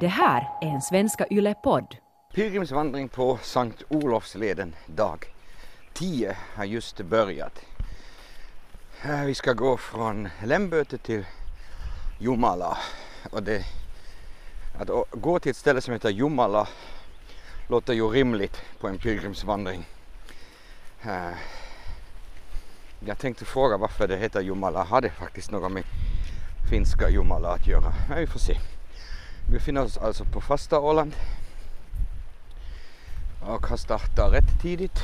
Det här är en Svenska Yle-podd. Pilgrimsvandring på Sankt Olofsleden dag 10 har just börjat. Eh, vi ska gå från Lämböte till Jomala. Och det, att gå till ett ställe som heter Jomala låter ju rimligt på en pilgrimsvandring. Eh, jag tänkte fråga varför det heter Jomala. Har det faktiskt något med finska Jomala att göra? Men vi får se. Vi befinner oss alltså på fasta Åland och har startat rätt tidigt.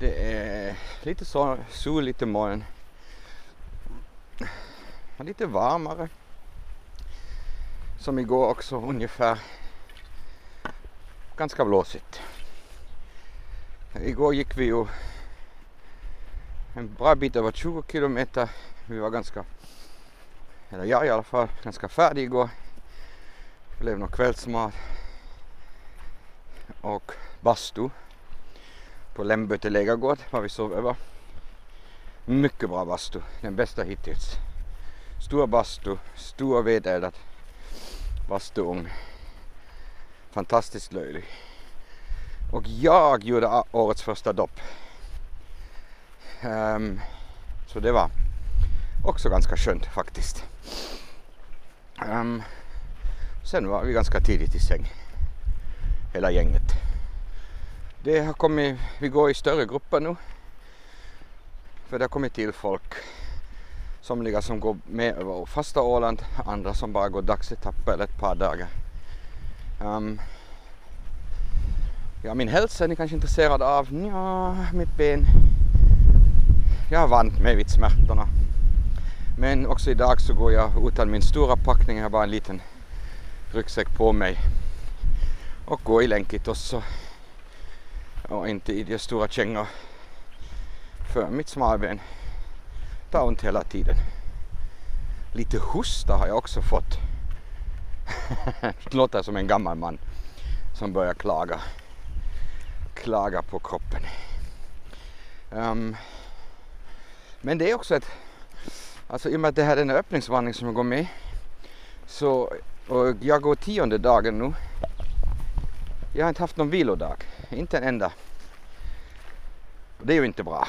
Det är lite så, sol, lite moln. Och Lite varmare. Som igår också ungefär. Ganska blåsigt. Igår gick vi ju en bra bit över 20 kilometer. Vi var ganska, eller jag i alla fall, ganska färdig igår. Det blev nog kvällsmat och bastu på Lämböte lägergård var vi sov över. Mycket bra bastu, den bästa hittills. Stor bastu, stor vedeldad bastuugn. Fantastiskt löjlig. Och jag gjorde årets första dopp. Um, så det var också ganska skönt faktiskt. Um, sen var vi ganska tidigt i säng. Hela gänget. Det har kommit, vi går i större grupper nu. För det har kommit till folk. Somliga som går med över fasta Åland, andra som bara går dagsetapper eller ett par dagar. Um, ja, min hälsa är ni kanske intresserade av? Ja, mitt ben. Jag har vant mig vid smärtorna. Men också idag så går jag utan min stora packning, jag har bara en liten ryggsäck på mig. Och går i länkigt så och inte i de stora kängor. För mitt smalben tar ont hela tiden. Lite hosta har jag också fått. Det låter som en gammal man som börjar klaga. Klaga på kroppen. Um, men det är också ett, alltså i och med att det här är en öppningsvandring som jag går med. Så, och jag går tionde dagen nu. Jag har inte haft någon vilodag, inte en enda. Det är ju inte bra.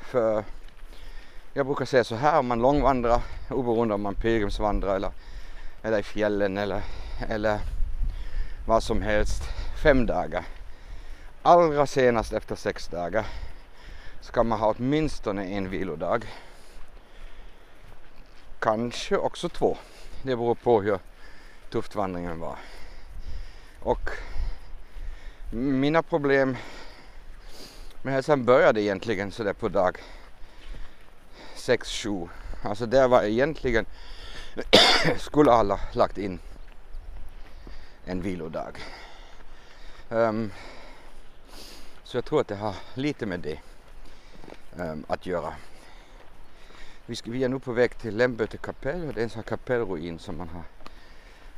För jag brukar säga så här om man långvandrar, oberoende om man pilgrimsvandrar eller, eller i fjällen eller, eller vad som helst, fem dagar. Allra senast efter sex dagar ska man ha åtminstone en vilodag. Kanske också två. Det beror på hur tufft vandringen var. Och mina problem med hälsan började egentligen sådär på dag 6-7. Alltså där var egentligen skulle alla lagt in en vilodag. Um, så jag tror att det har lite med det um, att göra. Vi, ska, vi är nu på väg till Lämböte kapell och det är en sån här kapellruin som man har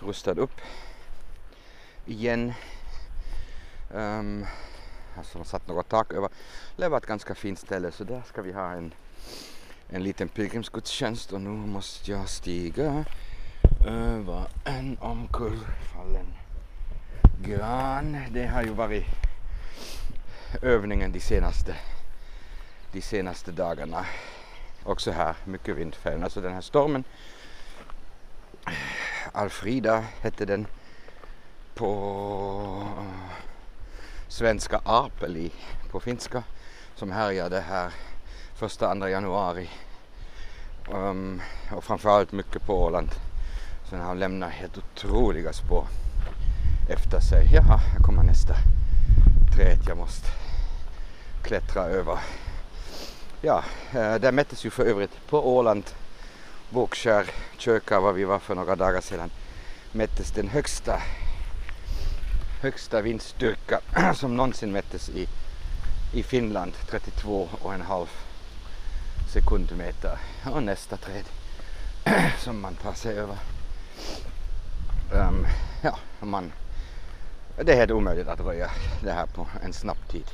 rustad upp igen. Um, alltså de satt något tak över. Det var ett ganska fint ställe så där ska vi ha en, en liten pilgrimsgudstjänst och nu måste jag stiga över en omkullfallen gran. Det har ju varit övningen de senaste, de senaste dagarna. Också här mycket vindfällen. Alltså den här stormen Alfrida hette den på svenska Apeli på finska som härjade här första andra januari. Um, och framförallt mycket på Åland. Sen har lämnat helt otroliga spår efter sig. Jaha, här kommer nästa träd jag måste klättra över. Ja, eh, där mättes ju för övrigt på Åland, Vågskär, kyrka var vi var för några dagar sedan, mättes den högsta högsta vindstyrka som någonsin mättes i, i Finland, 32,5 sekundmeter. Och nästa träd som man tar sig över. Um, ja, man, det är helt omöjligt att röja det här på en snabb tid.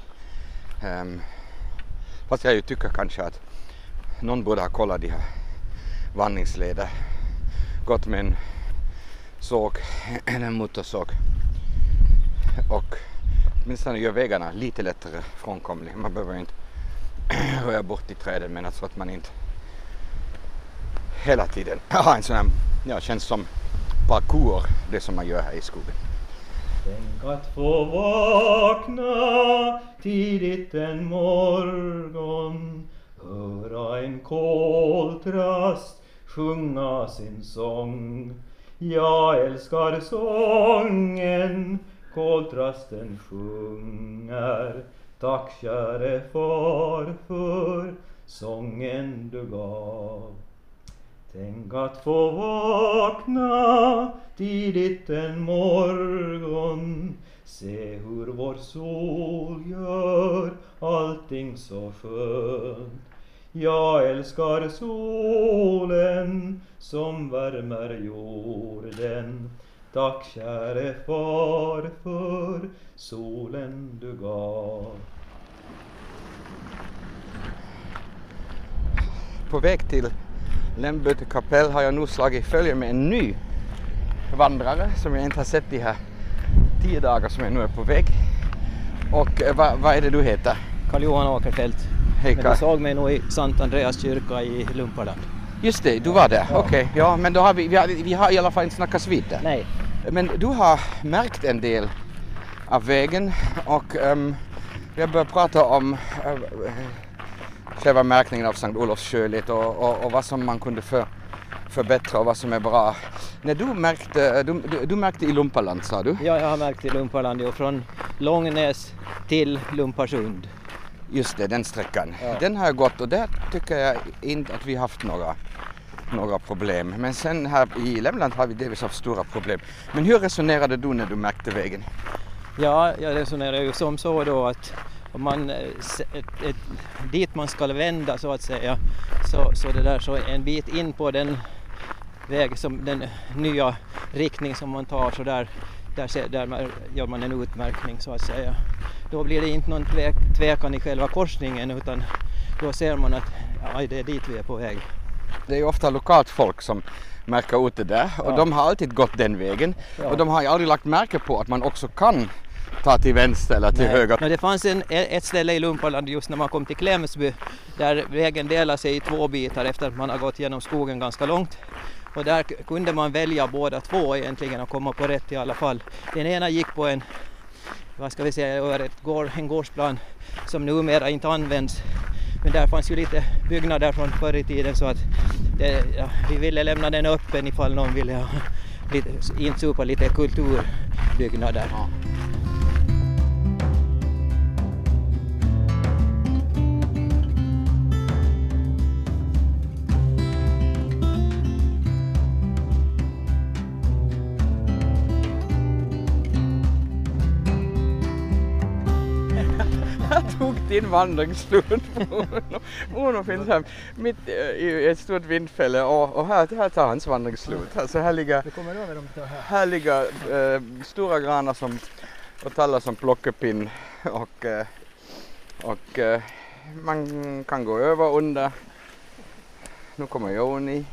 Um, fast jag ju tycker kanske att någon borde ha kollat de här vandringsleder. Gått med en såg, eller motorsåg. Och åtminstone gör vägarna lite lättare frånkomliga. Man behöver inte röja bort i träden men alltså att man inte hela tiden har en sån här, ja känns som parkour, det som man gör här i skogen. Tänk att få vakna tidigt en morgon höra en koltrast sjunga sin sång. Jag älskar sången koltrasten sjunger. Tack käre far för sången du gav. Tänk att få vakna tidigt en morgon. Se hur vår sol gör allting så skönt. Jag älskar solen som värmer jorden Tack käre far för solen du gav På väg till Lämböte kapell har jag nu slagit följe med en ny vandrare som jag inte har sett de här tio dagar som jag nu är på väg. Och eh, vad, vad är det du heter? Karl-Johan Åkerfeldt. Hej Men Karl. du såg mig nog i Sankt Andreas kyrka i Lumparland. Just det, du var där. Okej, ja men då har vi, vi har, vi har i alla fall inte snackats vid där. Nej. Men du har märkt en del av vägen och um, jag börjar prata om uh, själva märkningen av Sankt Olofs och, och, och vad som man kunde för, förbättra och vad som är bra. När du märkte, du, du, du märkte i Lumpaland sa du? Ja, jag har märkt i Lumparland och från Långnäs till Lumparsund. Just det, den sträckan. Ja. Den har jag gått och där tycker jag inte att vi haft några, några problem. Men sen här i Lämland har vi delvis haft stora problem. Men hur resonerade du när du märkte vägen? Ja, jag resonerar ju som så då att om man, eh, ett, ett, dit man ska vända så att säga, så, så det där så en bit in på den väg som den nya riktning som man tar så där, där, där gör man en utmärkning så att säga. Då blir det inte någon tvek, tvekan i själva korsningen utan då ser man att aj, det är dit vi är på väg. Det är ju ofta lokalt folk som märker ut det där och Ja. de har alltid gått den vägen. Ja. Och de har ju aldrig lagt märke på att man också kan ta till vänster eller till Nej. höger. Men det fanns en, ett ställe i Lumparland just när man kom till Klemsby där vägen delar sig i två bitar efter att man har gått genom skogen ganska långt. Och där kunde man välja båda två egentligen och komma på rätt i alla fall. Den ena gick på en, vad ska vi säga, över ett gård, en gårdsplan som numera inte används. Men där fanns ju lite byggnader från förr i tiden så att det, ja, vi ville lämna den öppen ifall någon ville ha lite, insupa lite kulturbyggnader. Ja. Tog din vandringsslut Bruno. Bruno finns här mitt eh, i ett stort vindfälle och, och här, här tar hans vandringsslut. Alltså här ligger, här. ligger eh, stora granar som, och tallar som plockepinn och, eh, och man kan gå över under. Nu kommer Joni.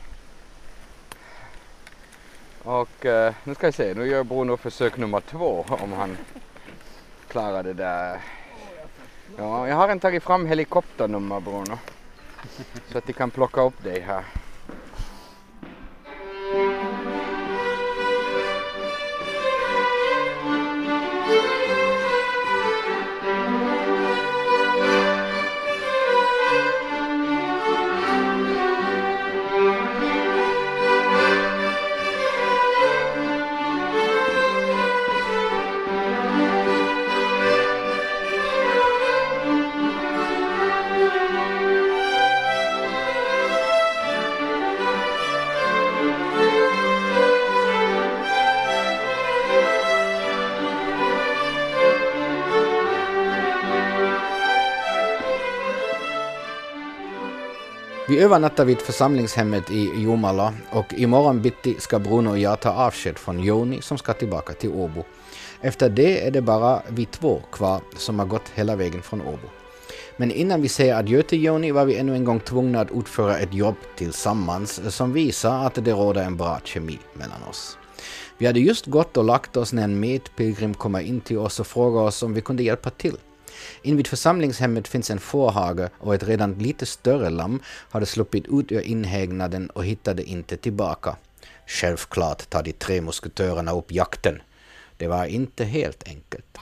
Och nu ska jag se, nu gör Bruno försök nummer två om han klarar det där. Ja, jag har en tagit fram helikopternummer Bruno. Så att de kan plocka upp dig här. Vi övernattar vid församlingshemmet i Jomala och imorgon bitti ska Bruno och jag ta avsked från Joni som ska tillbaka till Åbo. Efter det är det bara vi två kvar som har gått hela vägen från Åbo. Men innan vi säger adjö till Joni var vi ännu en gång tvungna att utföra ett jobb tillsammans som visar att det råder en bra kemi mellan oss. Vi hade just gått och lagt oss när en medpilgrim kommer in till oss och frågar oss om vi kunde hjälpa till. Invid församlingshemmet finns en fårhage och ett redan lite större lamm hade sluppit ut ur inhägnaden och hittade inte tillbaka. Självklart tar de tre musketörerna upp jakten. Det var inte helt enkelt.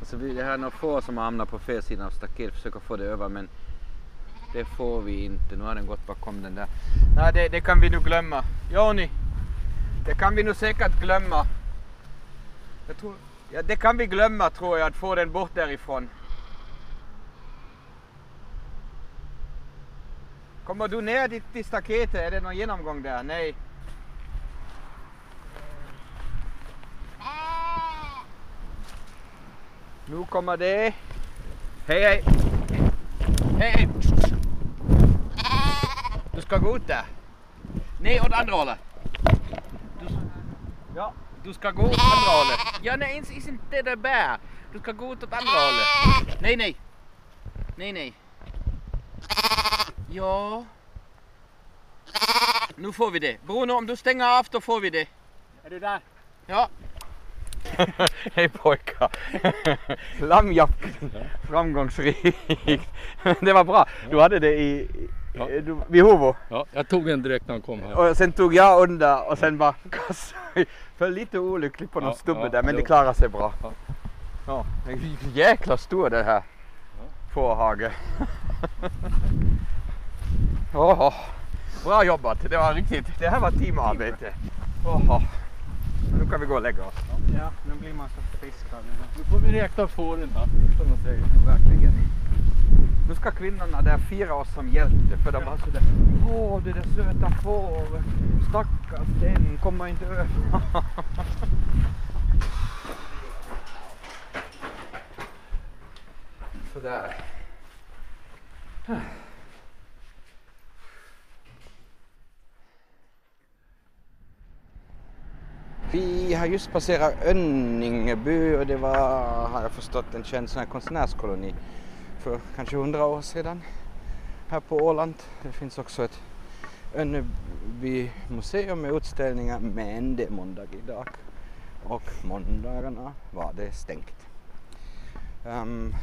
Alltså det här är några få som har hamnat på fel sida av staketet, försöker få det över men det får vi inte. Nu har den gått bakom den där. Nej, det, det kan vi nog glömma. Joni, det kan vi nog säkert glömma. Jag tror, ja, det kan vi glömma tror jag, att få den bort därifrån. Kommer du ner dit till staketet? Är det någon genomgång där? Nej. Nu kommer det. Hej hej! Hej hej! Du ska gå ut där. Nej, åt andra hållet. Du, ja, du ska gå åt andra hållet. Ja, nej, inte, inte det där. Du ska gå ut åt andra hållet. Nej, nej. Nej, nej. Ja. Nu får vi det. Bruno, om du stänger av då får vi det. Är du där? Ja. Hej pojkar! Lammjakt framgångsrikt. det var bra. Du hade det i, Ja. du, vid Hovo. Ja, jag tog en direkt när han kom här. Och sen tog jag under och sen bara kastade Föll lite olyckligt på någon Ja, stubbe ja, där men det klarade sig bra. Ja. Ja. Jäkla stor den här fårhage. Åh, bra jobbat. Det var riktigt. Det här var teamarbete. Åh. Nu kan vi gå och lägga oss. Ja, nu blir man så frisk. Nu får vi räkna fåren här. Som de säger, verkligen. Nu ska kvinnorna där fira oss som hjälte för de var sådär Åh det där söta fåret, stackars den, kommer inte över. Sådär. Vi har just passerat Önningeby och det var, har jag förstått, en känd sån här konstnärskoloni för kanske hundra år sedan här på Åland. Det finns också ett Önneby museum med utställningar men det är måndag idag och måndagarna var det stängt. Um,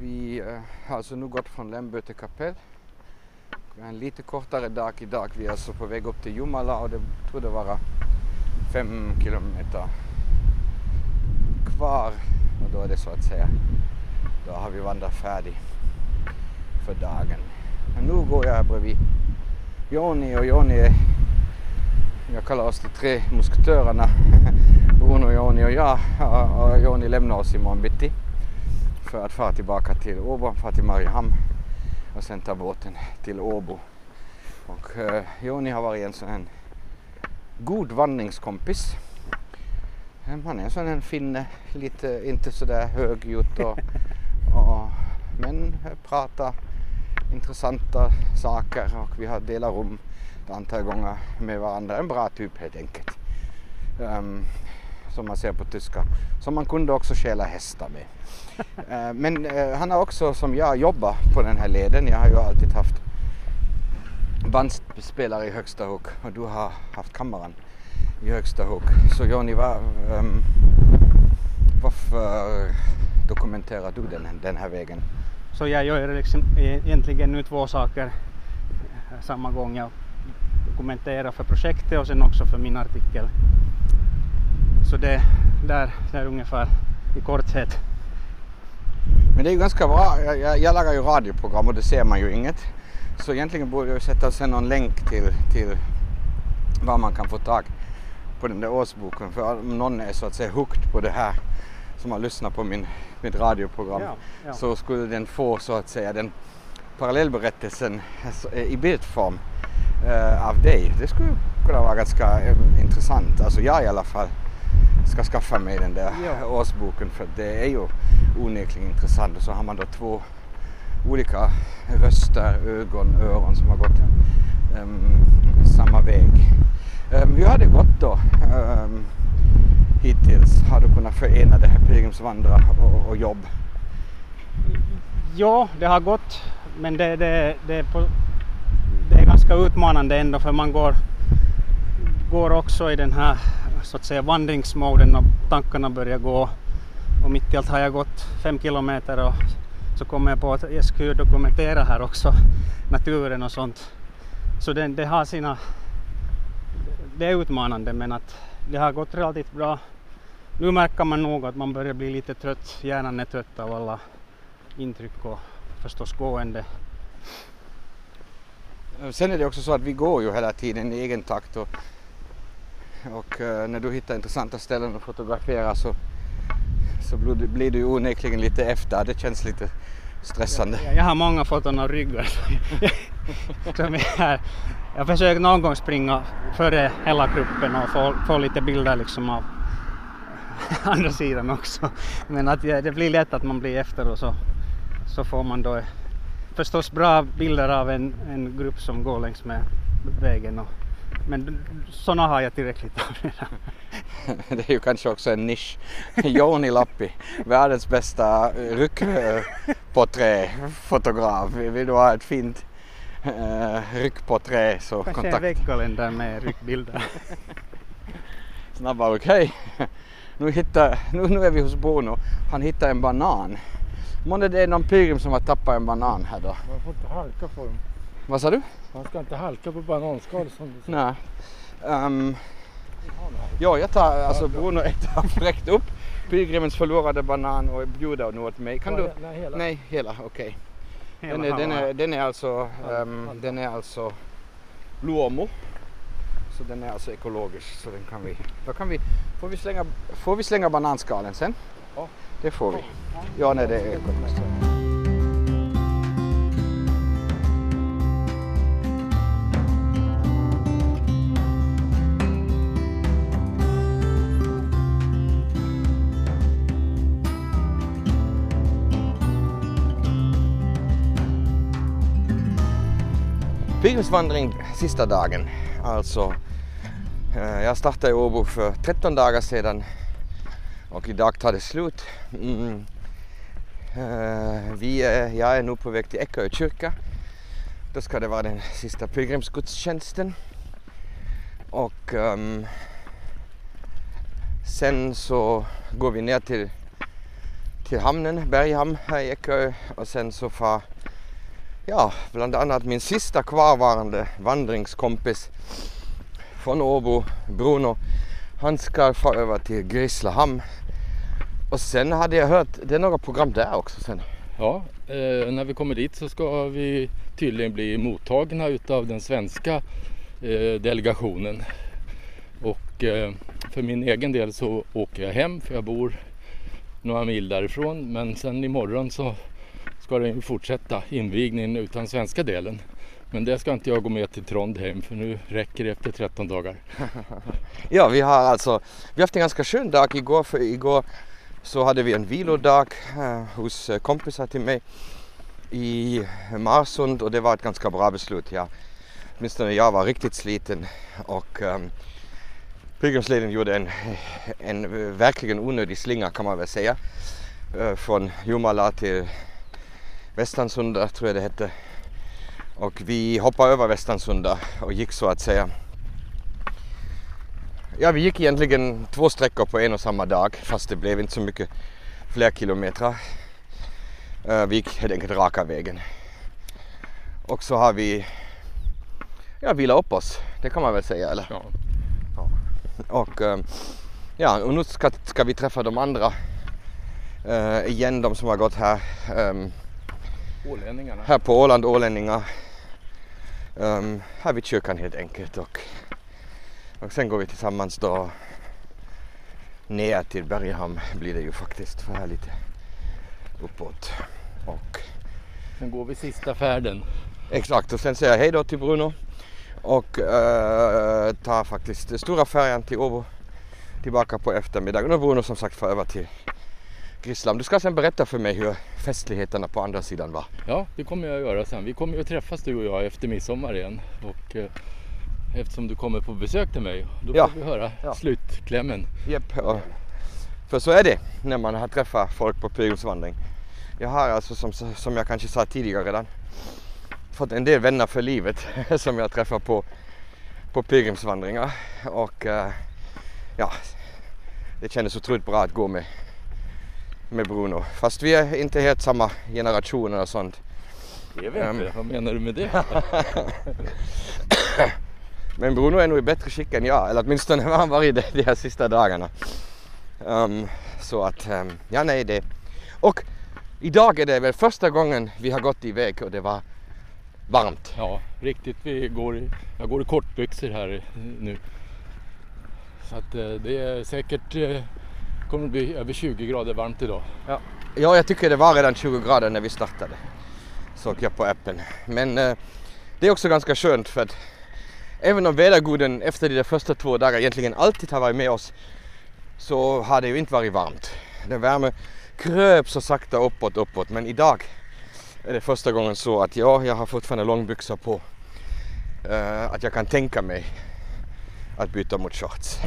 vi eh, har alltså nu gått från Lämböte till Kapell. Vi har en lite kortare dag idag. Vi är alltså på väg upp till Jumala och det trodde vara fem kilometer kvar och då är det så att säga, då har vi vandrat färdigt för dagen. Men nu går jag här bredvid Joni och Joni är, jag kallar oss de tre musketörerna, Bruno, Joni och jag. Och- Joni lämnar oss imorgon bitti för att fara tillbaka till Åbo, fara till Mariehamn och sen ta båten till Åbo. Och eh, Joni har varit en sån här god vandringskompis. Eh, han är en sån här finne, lite, inte sådär högljutt och, men pratar intressanta saker och vi har delat rum ett antal gånger med varandra. En bra typ helt enkelt. Ehm, som man ser på tyska. Som man kunde också stjäla hästar med. Eh, men eh, han har också som jag jobbat på den här leden. Jag har ju alltid haft bandspelare i högsta hugg och du har haft kameran i högsta hugg. Så Joni, var, ehm, varför dokumenterar du den, den här vägen? Så jag gör liksom e- egentligen nu två saker eh, samma gång. Jag dokumenterar för projektet och sen också för min artikel. Så det där, där ungefär i korthet. Men det är ju ganska bra. Jag, jag, jag lagar ju radioprogram och det ser man ju inget. Så egentligen borde jag sätta sen någon länk till, till var man kan få tag på den där årsboken. För om någon är så att säga hooked på det här som har lyssnat på min, mitt radioprogram Ja, ja. så skulle den få så att säga den parallellberättelsen alltså, eh, i bildform eh, av dig. Det skulle kunna vara ganska eh, intressant. Alltså jag i alla fall ska skaffa mig den där Ja. årsboken för det är ju onekligen intressant. Och så har man då två olika röster, ögon, öron som har gått ehm, samma väg. Um, hur har det gått då ehm, hittills? Har du kunnat förena det här pilgrimsvandra och, och jobb? Ja, det har gått men det, det, det, är på, det är ganska utmanande ändå för man går går också i den här så att säga vandringsmoden och tankarna börjar gå. Och mitt i allt har jag gått fem kilometer och så kommer jag på att jag skulle dokumentera här också naturen och sånt. Så det, det har sina... Det är utmanande men att det har gått relativt bra. Nu märker man nog att man börjar bli lite trött. Hjärnan är trött av alla intryck och förstås gående. Sen är det också så att vi går ju hela tiden i egen takt och, och eh, när du hittar intressanta ställen att fotografera så, så blir du- onekligen lite efter. Det känns lite stressande. Jag, jag har många foton av ryggar. som jag, här. jag försöker någon gång springa före hela gruppen och få, få lite bilder liksom av andra sidan också. Men att det blir lätt att man blir efter och så, så får man då förstås bra bilder av en, en grupp som går längs med vägen. Och, men sådana har jag tillräckligt av redan. Det är ju kanske också en nisch. Jouni Lappi, världens bästa ryckporträtfotograf. Vill du ha ett fint uh, ryckporträt så Kanske en kontakt väggkalender med ryggbilder. snabba. Okej, nu, hittar, nu, nu är vi hos Bruno. Han hittar en banan. Månne det är någon pilgrim som har tappat en banan här då. Man får inte halka på dem. Vad sa du? Man ska inte halka på bananskal som du sa. Nej. Um, ja, jag tar, alltså Bruno tar fräckt upp pilgrimens förlorade banan och bjuder nu åt mig. Kan du? Nej, hela. Nej, hela, okej. Den, är, den, är, den är alltså, halva. den är alltså Luomo. Så den är alltså ekologisk så den kan vi, då kan vi, får vi slänga, får vi slänga bananskalen sen? Ja. Det får vi. Ja, nej det är ekologiskt. Pilgrimsvandring sista dagen. Alltså, eh, jag startade i Åbo för 13 dagar sedan och idag tar det slut. Mm. Eh, vi är, jag är nu på väg till Eckerö kyrka. Då ska det vara den sista pilgrimsgudstjänsten. Och um, sen så går vi ner till, till hamnen, Berghamn här i Eckerö och sen så far ja, bland annat min sista kvarvarande vandringskompis från Åbo, Bruno. Han ska få över till Grisslehamn. Och sen hade jag hört, det är några program där också sen. Ja, eh, när vi kommer dit så ska vi tydligen bli mottagna utav den svenska eh, delegationen. Och eh, för min egen del så åker jag hem för jag bor några mil därifrån. Men sen imorgon så ska den ju fortsätta invigningen utan svenska delen. Men det ska inte jag gå med till Trondheim för nu räcker det efter 13 dagar. Ja, vi har alltså, vi har haft en ganska skön dag igår för igår så hade vi en vilodag eh, hos eh, kompisar till mig i Marsund och det var ett ganska bra beslut. Ja. Åtminstone jag var riktigt sliten och eh, pilgrimsleden gjorde en, en verkligen onödig slinga kan man väl säga. Eh, från Jomala till Västansunda tror jag det hette. Och vi hoppade över Västansunda och gick så att säga Ja, vi gick egentligen två sträckor på en och samma dag fast det blev inte så mycket fler kilometer. Eh, Vi gick helt enkelt raka vägen. Och så har vi ja, vilat upp oss, det kan man väl säga eller? Ja. Och eh, ja, och nu ska, ska vi träffa de andra eh, igen, de som har gått här, ehm, Ålänningarna. här på Åland, ålänningar. Um, här vid kyrkan helt enkelt och, och sen går vi tillsammans då ner till Berghamn blir det ju faktiskt för här lite uppåt. Och Sen går vi sista färden. exakt och sen säger jag hej då till Bruno och uh, tar faktiskt stora färjan till Åbo tillbaka på eftermiddagen och Bruno som sagt får över till Grisslam. Du ska sen berätta för mig hur festligheterna på andra sidan var. Ja, det kommer jag att göra sen. Vi kommer ju att träffas du och jag efter midsommar igen. Och eh, eftersom du kommer på besök till mig, då Ja. får vi höra Ja. slutklämmen. Och- för så är det när man har träffat folk på pilgrimsvandring. Jag har alltså som, som jag kanske sa tidigare redan fått en del vänner för livet som jag träffar på på pilgrimsvandringar och uh, ja, det kändes otroligt bra att gå med, med Bruno. Fast vi är inte helt samma generation och sånt. Det är vi inte. Um, Vad menar du med det? Men Bruno är nog i bättre skick än jag, eller åtminstone har han varit det de här sista dagarna. Um, så att, um, ja nej det. Och idag är det väl första gången vi har gått iväg och det var varmt. Ja, riktigt. Vi går i, jag går i kortbyxor här nu. Så att eh, det är säkert eh, kommer att bli över 20 grader varmt idag. Ja. ja, jag tycker det var redan 20 grader när vi startade. Såg jag på appen. Men eh, det är också ganska skönt för att även om väderguden efter de första två dagarna egentligen alltid har varit med oss så har det ju inte varit varmt. Den värme kröp så sakta uppåt, uppåt. Men idag är det första gången så att ja, jag har fortfarande långbyxor på. Uh, att jag kan tänka mig att byta mot shorts.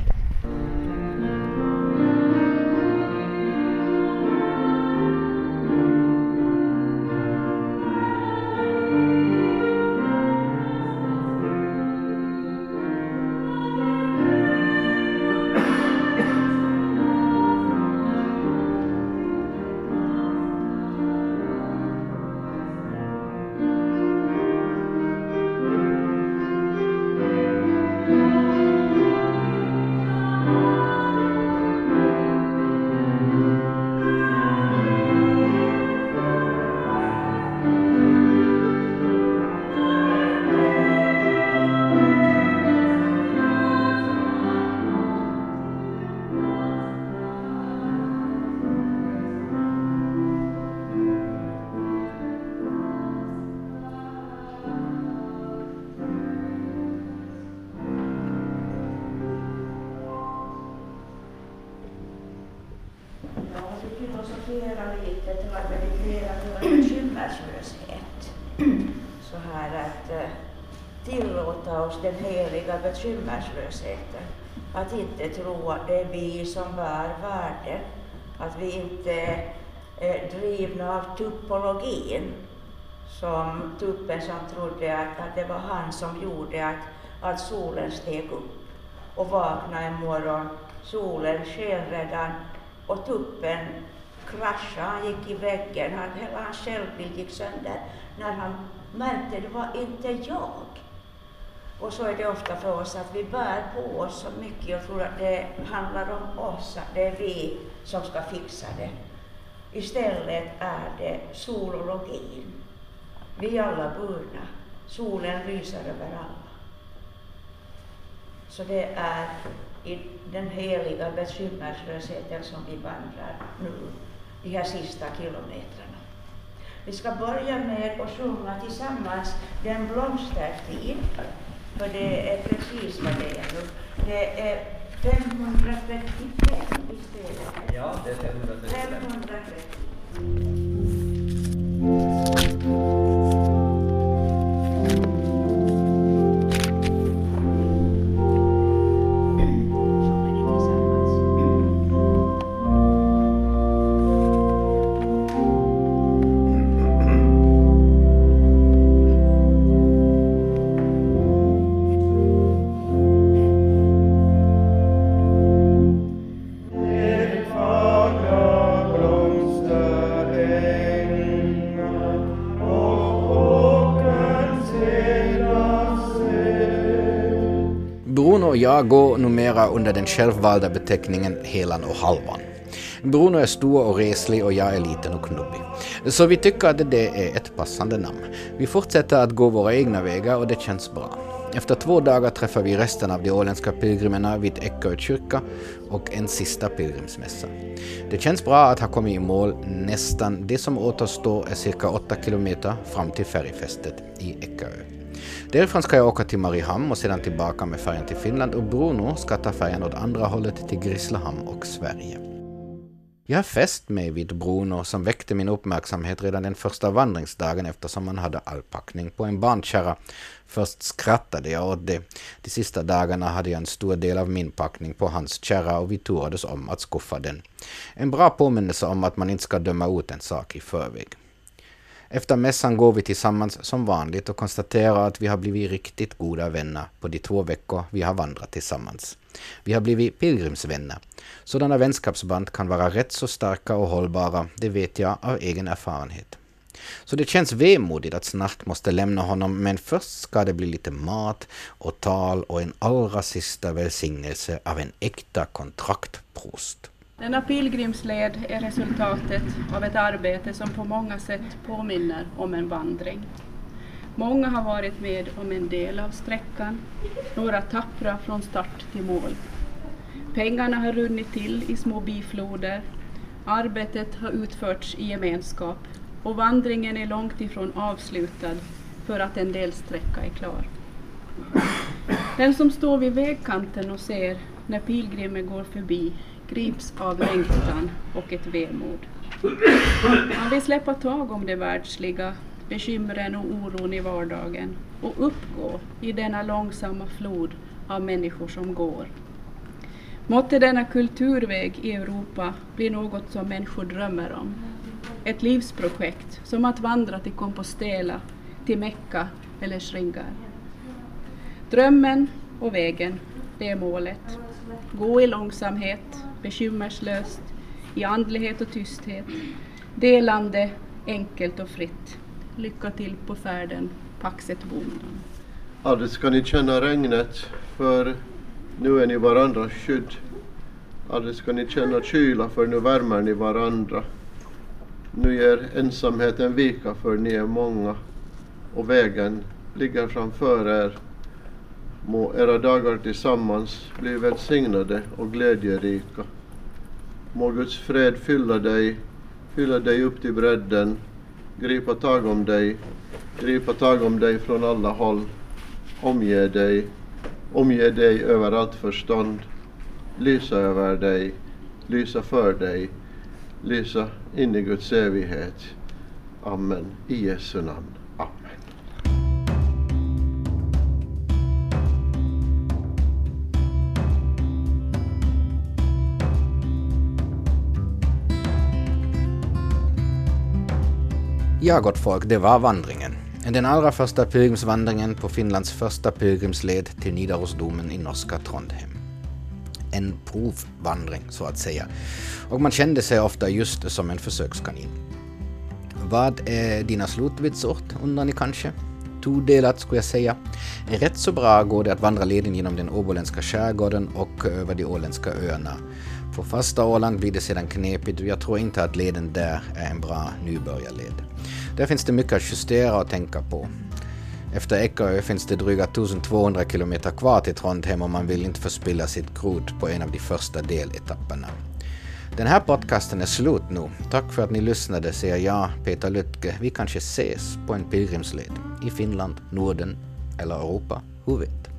Den heliga bekymmerslösheten. Att inte tro att det är vi som bär världen. Att vi inte är drivna av tuppologin. Som tuppen som trodde att, att det var han som gjorde att, att solen steg upp och vaknade en morgon. Solen sken redan och tuppen kraschade, han gick i väggen, han, hela hans självbild gick sönder när han märkte det var inte jag. Och så är det ofta för oss att vi bär på oss så mycket och tror att det handlar om oss, att det är vi som ska fixa det. Istället är det solologin. Vi är alla burna. Solen lyser över alla. Så det är i den heliga bekymmerslösheten som vi vandrar nu, de här sista kilometrarna. Vi ska börja med att sjunga tillsammans Den blomstertid för det är precis vad det är nu. Det är 535, visst är det? Ja, det är 535. 535. Jag går numera under den självvalda beteckningen Helan och Halvan. Bruno är stor och reslig och jag är liten och knubbig. Så vi tycker att det är ett passande namn. Vi fortsätter att gå våra egna vägar och det känns bra. Efter två dagar träffar vi resten av de åländska pilgrimerna vid Eckerö kyrka och en sista pilgrimsmässa. Det känns bra att ha kommit i mål nästan. Det som återstår är cirka åtta kilometer fram till färgfästet i Eckerö. Därifrån ska jag åka till Mariehamn och sedan tillbaka med färjan till Finland och Bruno ska ta färjan åt andra hållet till Grisslehamn och Sverige. Jag har fäst mig vid Bruno som väckte min uppmärksamhet redan den första vandringsdagen eftersom han hade all packning på en barnkärra. Först skrattade jag åt det. De sista dagarna hade jag en stor del av min packning på hans kärra och vi turades om att skuffa den. En bra påminnelse om att man inte ska döma ut en sak i förväg. Efter mässan går vi tillsammans som vanligt och konstaterar att vi har blivit riktigt goda vänner på de två veckor vi har vandrat tillsammans. Vi har blivit pilgrimsvänner. Sådana vänskapsband kan vara rätt så starka och hållbara, det vet jag av egen erfarenhet. Så det känns vemodigt att snart måste lämna honom, men först ska det bli lite mat och tal och en allra sista välsignelse av en äkta kontraktprost. Denna pilgrimsled är resultatet av ett arbete som på många sätt påminner om en vandring. Många har varit med om en del av sträckan, några tappra från start till mål. Pengarna har runnit till i små bifloder, arbetet har utförts i gemenskap och vandringen är långt ifrån avslutad för att en del sträcka är klar. Den som står vid vägkanten och ser när pilgrimen går förbi grips av längtan och ett vemod. Man vill släppa tag om det världsliga, bekymren och oron i vardagen och uppgå i denna långsamma flod av människor som går. Måtte denna kulturväg i Europa bli något som människor drömmer om. Ett livsprojekt, som att vandra till Compostela, till Mecka eller Sringar. Drömmen och vägen, det är målet. Gå i långsamhet, bekymmerslöst, i andlighet och tysthet, delande enkelt och fritt. Lycka till på färden, Paxet Bonden. Aldrig ska ni känna regnet, för nu är ni varandras skydd. Aldrig ska ni känna kyla, för nu värmer ni varandra. Nu ger ensamheten vika, för ni är många och vägen ligger framför er. Må era dagar tillsammans bli välsignade och glädjerika. Må Guds fred fylla dig, fylla dig upp till bredden, gripa tag om dig, gripa tag om dig från alla håll, omge dig, omge dig över allt förstånd, lysa över dig, lysa för dig, lysa in i Guds evighet. Amen. I Jesu namn. Ja, gott folk, det var vandringen. Den allra första pilgrimsvandringen på Finlands första pilgrimsled till Nidarosdomen i norska Trondheim. En provvandring, så att säga. Och man kände sig ofta just som en försökskanin. Vad är dina slutvitsord, undrar ni kanske? Tudelat skulle jag säga. Rätt så bra går det att vandra leden genom den åboländska skärgården och över de åländska öarna. På fasta Åland blir det sedan knepigt och jag tror inte att leden där är en bra nybörjarled. Där finns det mycket att justera och tänka på. Efter Eckerö finns det dryga 1200 kilometer kvar till Trondheim och man vill inte förspilla sitt krut på en av de första deletapperna. Den här podcasten är slut nu. Tack för att ni lyssnade, säger jag, Peter Lytke. Vi kanske ses på en pilgrimsled i Finland, Norden eller Europa. Who vet?